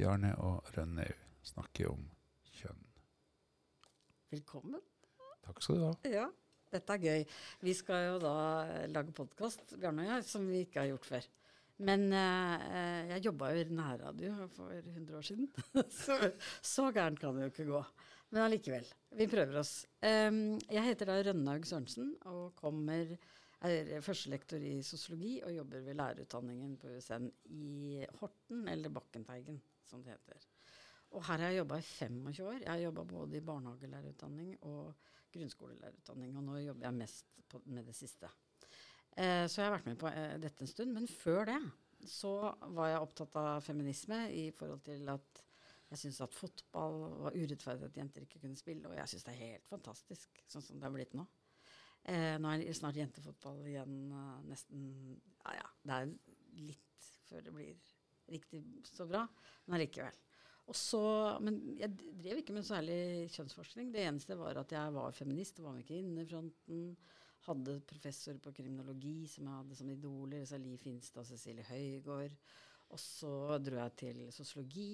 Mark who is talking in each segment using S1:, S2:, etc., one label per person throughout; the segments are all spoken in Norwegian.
S1: Bjarne og Rønnaug snakker om kjønn.
S2: Velkommen.
S1: Takk skal du ha.
S2: Ja, dette er gøy. Vi skal jo da lage podkast, Bjarne og jeg, som vi ikke har gjort før. Men eh, jeg jobba jo i nærradio for 100 år siden. så, så gærent kan det jo ikke gå. Men allikevel. Vi prøver oss. Um, jeg heter da Rønnaug Sørensen og kommer er førstelektor i sosiologi og jobber ved lærerutdanningen på USN i Horten, eller Bakkenteigen, som det heter. Og her har jeg jobba i 25 år. Jeg har jobba både i barnehagelærerutdanning og grunnskolelærerutdanning. Og nå jobber jeg mest på, med det siste. Eh, så jeg har vært med på eh, dette en stund. Men før det så var jeg opptatt av feminisme i forhold til at jeg syns at fotball var urettferdig at jenter ikke kunne spille. Og jeg syns det er helt fantastisk sånn som det har blitt nå. Eh, nå er det snart jentefotball igjen uh, nesten Ja ja, det er litt før det blir riktig så bra, men allikevel. men jeg drev ikke med særlig kjønnsforskning. Det eneste var at jeg var feminist, var med Kvinnefronten. Hadde professor på kriminologi som jeg hadde som idoler. Så Liv Finstad og Cecilie Høygård. Og så dro jeg til sosiologi.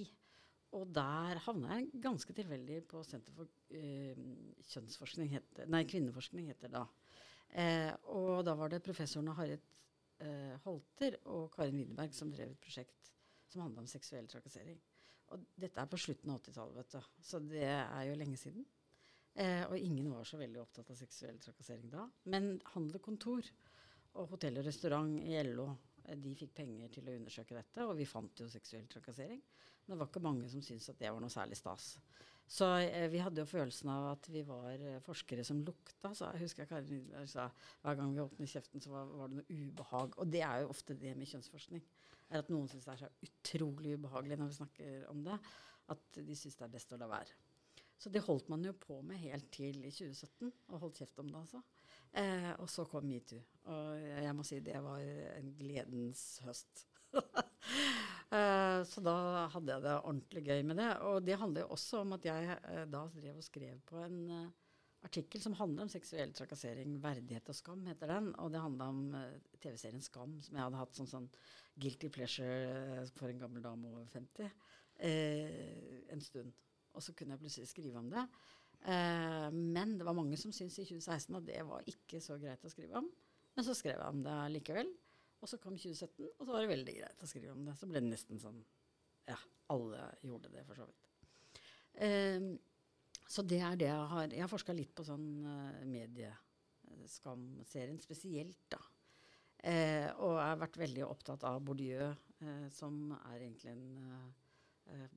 S2: Og der havna jeg ganske tilfeldig på Senter for eh, kjønnsforskning, heter, nei, kvinneforskning, heter det da. Eh, og da var det professorene Harriet eh, Holter og Karin Widerberg som drev et prosjekt som handla om seksuell trakassering. Og dette er på slutten av 80-tallet. Så det er jo lenge siden. Eh, og ingen var så veldig opptatt av seksuell trakassering da. Men handel og kontor og hotell og restaurant i LO de fikk penger til å undersøke dette, og vi fant jo seksuell trakassering. Men det var ikke mange som syntes at det var noe særlig stas. Så eh, vi hadde jo følelsen av at vi var eh, forskere som lukta. Så jeg husker Karin sa hver gang vi åpnet kjeften, så var, var, det noe ubehag. Og det er jo ofte det med kjønnsforskning. er At noen syns det er så utrolig ubehagelig når vi snakker om det, at de syns det er best å la være. Så det holdt man jo på med helt til i 2017, og holdt kjeft om det, altså. Eh, og så kom metoo. Og jeg må si det var en gledens høst. eh, så da hadde jeg det ordentlig gøy med det. Og det handler jo også om at jeg uh, da drev og skrev på en uh, artikkel som handler om seksuell trakassering. 'Verdighet og skam' heter den. Og det handla om TV-serien Skam, som jeg hadde hatt som sånn guilty pleasure for en gammel dame over 50 en stund. Og så kunne jeg plutselig skrive om det. Men det var mange som syntes i 2016 at det var ikke så greit å skrive om. Men så skrev jeg om det likevel. Og så kom 2017, og så var det veldig greit å skrive om det. Så ble det nesten sånn Ja, alle gjorde det, for så vidt. Um, så det er det jeg har Jeg har forska litt på sånn uh, medieskamserien spesielt, da. Uh, og jeg har vært veldig opptatt av Bourdieu, uh, som er egentlig en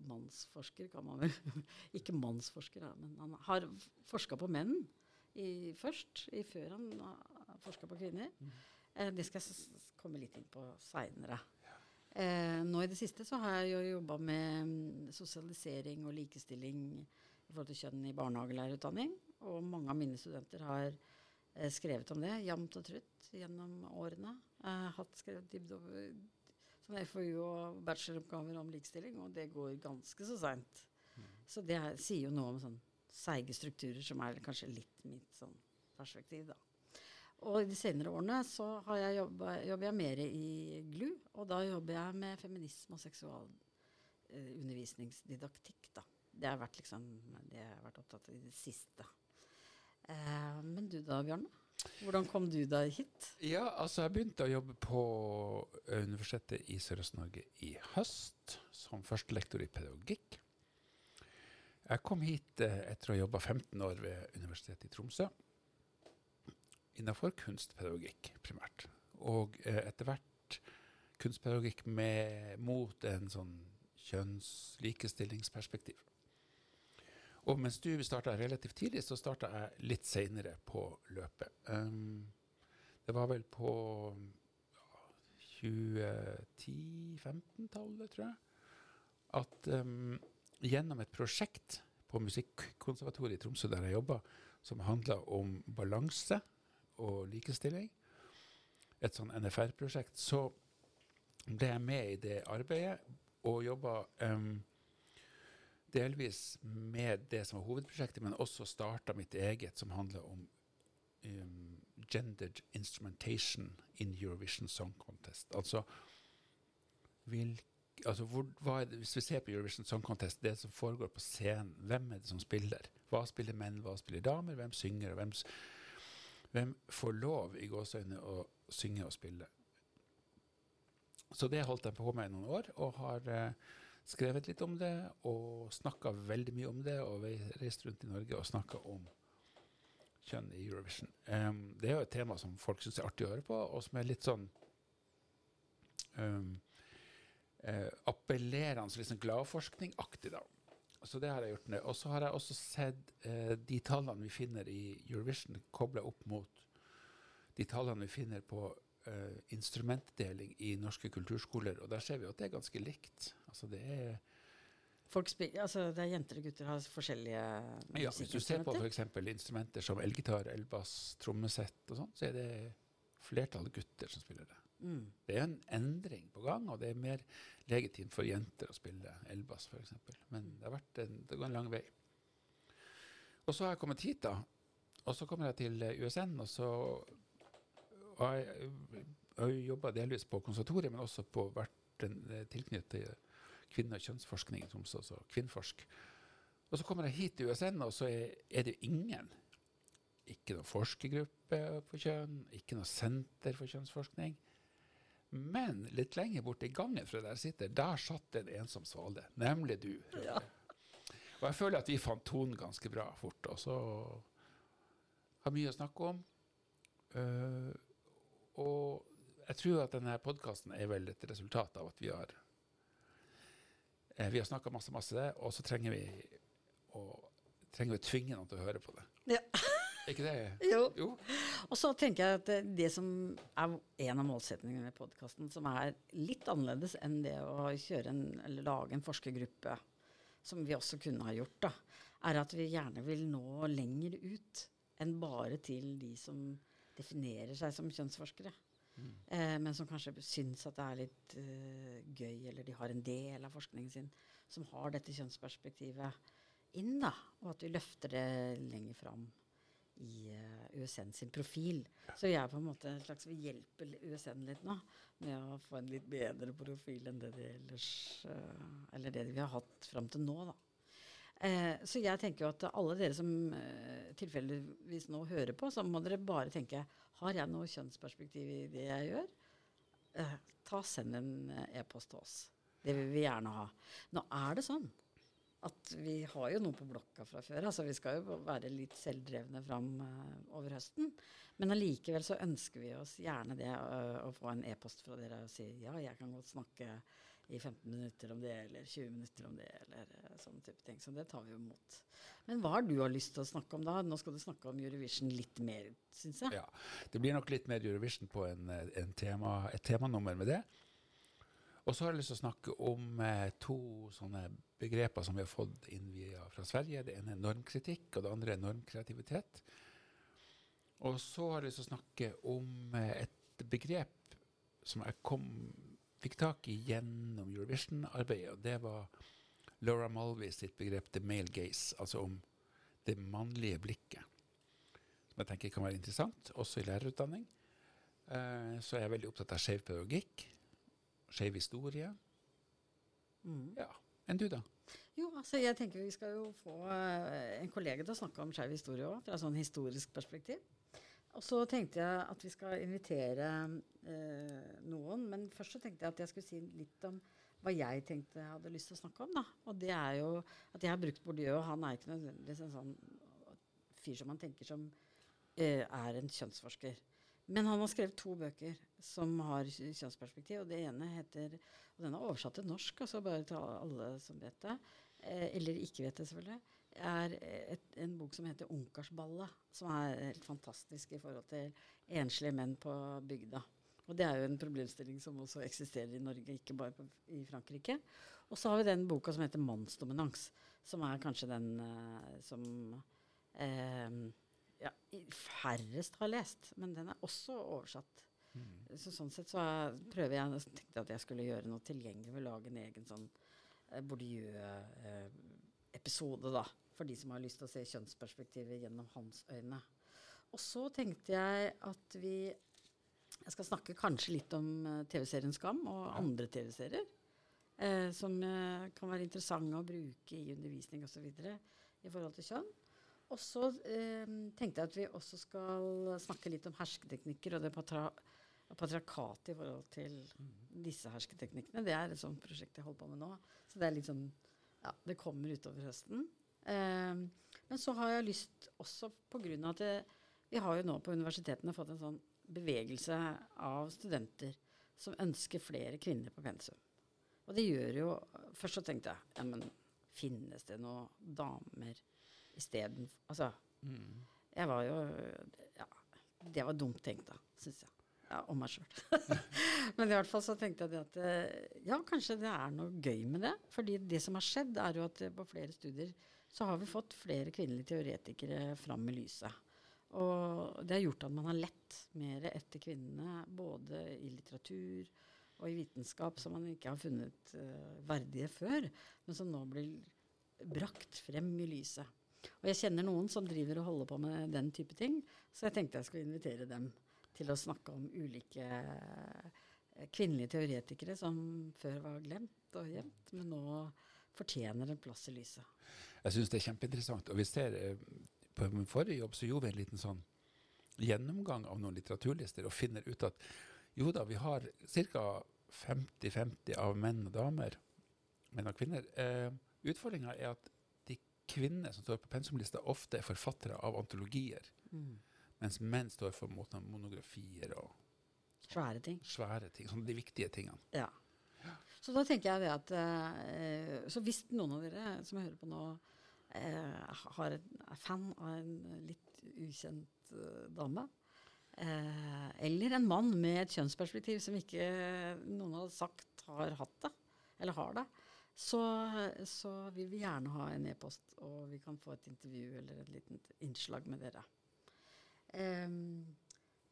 S2: mannsforsker, kan man vel Ikke mannsforsker, da, men han har forska på menn i, først, i, før han forska på kvinner. Mm. Eh, det skal jeg komme litt inn på seinere. Eh, nå i det siste så har jeg jo jobba med mm, sosialisering og likestilling i forhold til kjønn i barnehagelærerutdanning. Og mange av mine studenter har eh, skrevet om det jevnt og trutt gjennom årene. Jeg har hatt skrevet sånn FoU og bacheloroppgaver om likestilling, og det går ganske så seint. Mm. Så det sier jo noe om sånn seige strukturer, som er kanskje litt mitt sånn perspektiv, da. Og i de senere årene så jeg jobbet, jobber jeg mer i GLU, og da jobber jeg med feminisme og seksualundervisningsdidaktikk, da. Det har vært liksom det har vært opptatt av i det siste. Eh, men du da, Bjørne? Hvordan kom du deg hit?
S1: Ja, altså Jeg begynte å jobbe på Universitetet i Sørøst-Norge i høst, som førstelektor i pedagogikk. Jeg kom hit eh, etter å ha jobba 15 år ved Universitetet i Tromsø. Innenfor kunstpedagogikk, primært. Og eh, etter hvert kunstpedagogikk med, mot en sånn kjønnslikestillingsperspektiv. Og mens du starta relativt tidlig, så starta jeg litt seinere på løpet. Um, det var vel på ja, 2010-15-tallet, tror jeg, at um, gjennom et prosjekt på Musikkonservatoriet i Tromsø, der jeg jobba, som handla om balanse og likestilling, et sånn NFR-prosjekt, så ble jeg med i det arbeidet og jobba um, delvis med det som var hovedprosjektet, men også starta mitt eget, som handler om um, gendered instrumentation in Eurovision Song Contest. Altså vil, altså hvor, det, Hvis vi ser på Eurovision Song Contest, det som foregår på scenen, hvem er det som spiller? Hva spiller menn, hva spiller damer? Hvem synger? og Hvem, hvem får lov i gåseøynene å synge og spille? Så det holdt jeg på med i noen år, og har eh, skrevet litt om det og snakka veldig mye om det, og reist rundt i Norge og snakka om kjønn i Eurovision. Um, det er jo et tema som folk syns er artig å høre på, og som er litt sånn um, eh, appellerende, litt gladforskning-aktig, da. Så det har jeg gjort. nå. Og så har jeg også sett eh, de tallene vi finner i Eurovision, kobla opp mot de tallene vi finner på eh, instrumentdeling i norske kulturskoler. Og der ser vi at det er ganske likt. Altså det er
S2: altså det er jenter og gutter har forskjellige
S1: ja, Hvis du ser på f.eks. instrumenter som elgitar, elbass, trommesett og sånn, så er det flertallet gutter som spiller det.
S2: Mm.
S1: Det er en endring på gang, og det er mer legitimt for jenter å spille elbass f.eks. Men det har vært en, det går en lang vei. Og så har jeg kommet hit, da. Og så kommer jeg til eh, USN, og så har jeg, jeg jo jobba delvis på konservatoriet, men også på vært en, eh, tilknyttet kvinne- og kjønnsforskning i Tromsø, altså Kvinnforsk. Og så kommer jeg hit til USN, og så er, er det ingen ikke noen forskergruppe på kjønn, ikke noe senter for kjønnsforskning. Men litt lenger borte i gangen fra der jeg sitter, der satt det en ensom svale, nemlig du.
S2: Ja.
S1: Og jeg føler at vi fant tonen ganske bra fort, og så har mye å snakke om. Uh, og jeg tror at denne podkasten er vel et resultat av at vi har uh, Vi har snakka masse, masse, og så trenger vi å, trenger vi å tvinge noen til å høre på det.
S2: Ja.
S1: Er ikke det?
S2: Jo.
S1: Jo.
S2: Og så tenker jeg at det, som er en av målsetningene med podkasten, som er litt annerledes enn det å kjøre en, eller lage en forskergruppe, som vi også kunne ha gjort, da, er at vi gjerne vil nå lenger ut enn bare til de som definerer seg som kjønnsforskere. Eh, men som kanskje syns at det er litt uh, gøy, eller de har en del av forskningen sin som har dette kjønnsperspektivet inn, da. Og at vi løfter det lenger fram i eh, USN sin profil. Så vi er på en måte en slags, vi hjelper USN litt nå med å få en litt bedre profil enn det de ellers eh, Eller det vi har hatt fram til nå, da. Eh, så jeg tenker jo at alle dere som eh, tilfeldigvis nå hører på, så må dere bare tenke Har jeg noe kjønnsperspektiv i det jeg gjør? Eh, ta Send en eh, e-post til oss. Det vil vi gjerne ha. Nå er det sånn at vi har jo noe på blokka fra før. altså Vi skal jo være litt selvdrevne fram uh, over høsten. Men allikevel så ønsker vi oss gjerne det uh, å få en e-post fra dere og si ja, jeg kan godt snakke i 15 minutter om det, eller 20 minutter om det, eller uh, sånne type ting. Så det tar vi jo imot. Men hva har du har lyst til å snakke om da? Nå skal du snakke om Eurovision litt mer, syns jeg.
S1: Ja. Det blir nok litt mer Eurovision på en, en tema, et temanummer med det. Og så har jeg lyst til å snakke om eh, to sånne begreper som vi har fått inn via, fra Sverige. Det ene er normkritikk, og det andre er normkreativitet. Og så har jeg lyst til å snakke om eh, et begrep som jeg kom, fikk tak i gjennom Eurovision-arbeidet, og det var Laura Mulvey sitt begrep 'the male gaze', altså om det mannlige blikket. Som jeg tenker kan være interessant, også i lærerutdanning. Eh, så er jeg veldig opptatt av skeiv pedagogikk, skeiv historie.
S2: Mm.
S1: Ja. Enn du, da?
S2: Jo, altså jeg tenker vi skal jo få eh, en kollega til å snakke om skeiv historie òg, fra sånn historisk perspektiv. Og så tenkte jeg at vi skal invitere eh, noen, men først så tenkte jeg at jeg skulle si litt om hva jeg tenkte jeg hadde lyst til å snakke om. da. Og det er jo at jeg har brukt Bourdieu, han er ikke nødvendigvis en sånn fyr som man tenker som eh, er en kjønnsforsker. Men han har skrevet to bøker som har kjønnsperspektiv. og Det ene heter Og den er oversatt til norsk, altså bare til alle som vet det. Eh, eller ikke vet det, selvfølgelig. er et, en bok som heter 'Ungkarsballet', som er helt fantastisk i forhold til enslige menn på bygda. Og det er jo en problemstilling som også eksisterer i Norge, ikke bare på, i Frankrike. Og så har vi den boka som heter 'Mannsdominans', som er kanskje den eh, som eh, ja, færrest har lest. Men den er også oversatt. Så sånn sett så er, prøver jeg jeg tenkte at jeg skulle gjøre noe tilgjengelig ved å lage en egen sånn eh, Bourdieu-episode, da. For de som har lyst til å se kjønnsperspektivet gjennom hans øyne. Og så tenkte jeg at vi Jeg skal snakke kanskje litt om eh, TV-serien Skam og andre TV-serier. eh, som eh, kan være interessante å bruke i undervisning osv. i forhold til kjønn. Og så eh, tenkte jeg at vi også skal snakke litt om hersketeknikker og det patra patriarkatet i forhold til disse hersketeknikkene. Det er et sånt prosjekt jeg holder på med nå. Så det er litt sånn Ja, det kommer utover høsten. Eh, men så har jeg lyst også av at det, vi har jo nå på universitetene fått en sånn bevegelse av studenter som ønsker flere kvinner på pensum. Og det gjør jo Først så tenkte jeg ja, men finnes det noen damer isteden Altså, jeg var jo Ja, det var dumt tenkt, da, syns jeg. Ja, om meg sjøl. men i hvert fall så tenkte jeg at eh, ja, kanskje det er noe gøy med det. fordi det som har skjedd, er jo at eh, på flere studier så har vi fått flere kvinnelige teoretikere fram i lyset. Og det har gjort at man har lett mer etter kvinnene, både i litteratur og i vitenskap, som man ikke har funnet uh, verdige før, men som nå blir brakt frem i lyset. Og jeg kjenner noen som driver og holder på med den type ting, så jeg tenkte jeg skulle invitere dem til å snakke om ulike uh, kvinnelige teoretikere som før var glemt og gjemt, men nå fortjener en plass i lyset.
S1: Jeg syns det er kjempeinteressant. Og vi ser eh, på min forrige jobb så gjorde vi en liten sånn gjennomgang av noen litteraturlister og finner ut at jo da, vi har ca. 50-50 av menn og damer, menn og kvinner. Eh, Utfordringa er at de kvinnene som står på pensumlista, ofte er forfattere av antologier.
S2: Mm.
S1: Mens menn står for måten, monografier og
S2: Svære ting.
S1: svære ting. Sånn de viktige tingene.
S2: Ja. Så da tenker jeg det at eh, Så hvis noen av dere som jeg hører på nå, eh, har en, er fan av en litt ukjent eh, dame, eh, eller en mann med et kjønnsperspektiv som ikke noen har sagt har hatt det, eller har det, så, så vil vi gjerne ha en e-post, og vi kan få et intervju eller et lite innslag med dere. Um,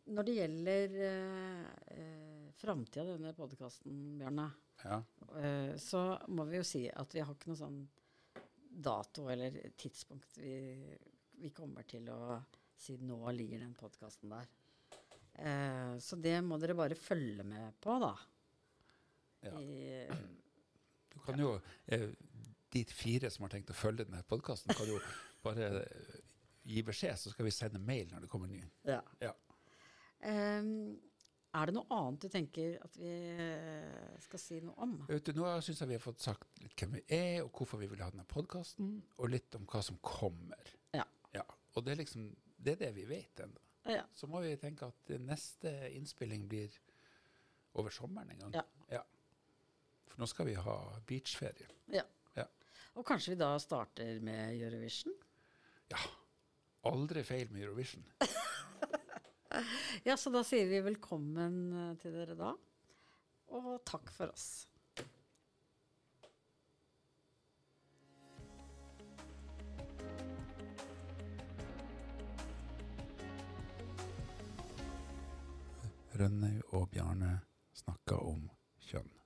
S2: når det gjelder uh, uh, framtida av denne podkasten, Bjørne,
S1: Ja.
S2: uh, så må vi jo si at vi har ikke noe sånn dato eller tidspunkt vi, vi kommer til å si nå ligger den podkasten der. Uh, så det må dere bare følge med på, da.
S1: Ja.
S2: I,
S1: kan jo, eh, De fire som har tenkt å følge denne podkasten, kan jo bare eh, gi beskjed, så skal vi sende mail når det kommer ny.
S2: ja.
S1: Ja.
S2: Um, er det noe annet du tenker at vi eh, skal si noe om?
S1: Vet du, Nå syns jeg vi har fått sagt litt hvem vi er, og hvorfor vi vil ha denne podkasten, og litt om hva som kommer.
S2: Ja.
S1: Ja. Og det er liksom det er det vi vet ennå.
S2: Ja.
S1: Så må vi tenke at neste innspilling blir over sommeren en gang.
S2: Ja.
S1: For nå skal vi ha beachferie.
S2: ja.
S1: Ja.
S2: Og kanskje vi da starter med Eurovision?
S1: Ja. Aldri feil med Eurovision.
S2: Ja, så da sier vi velkommen eh, til dere da. Og takk for oss.
S1: Rønnaug og Bjarne snakka om kjønn.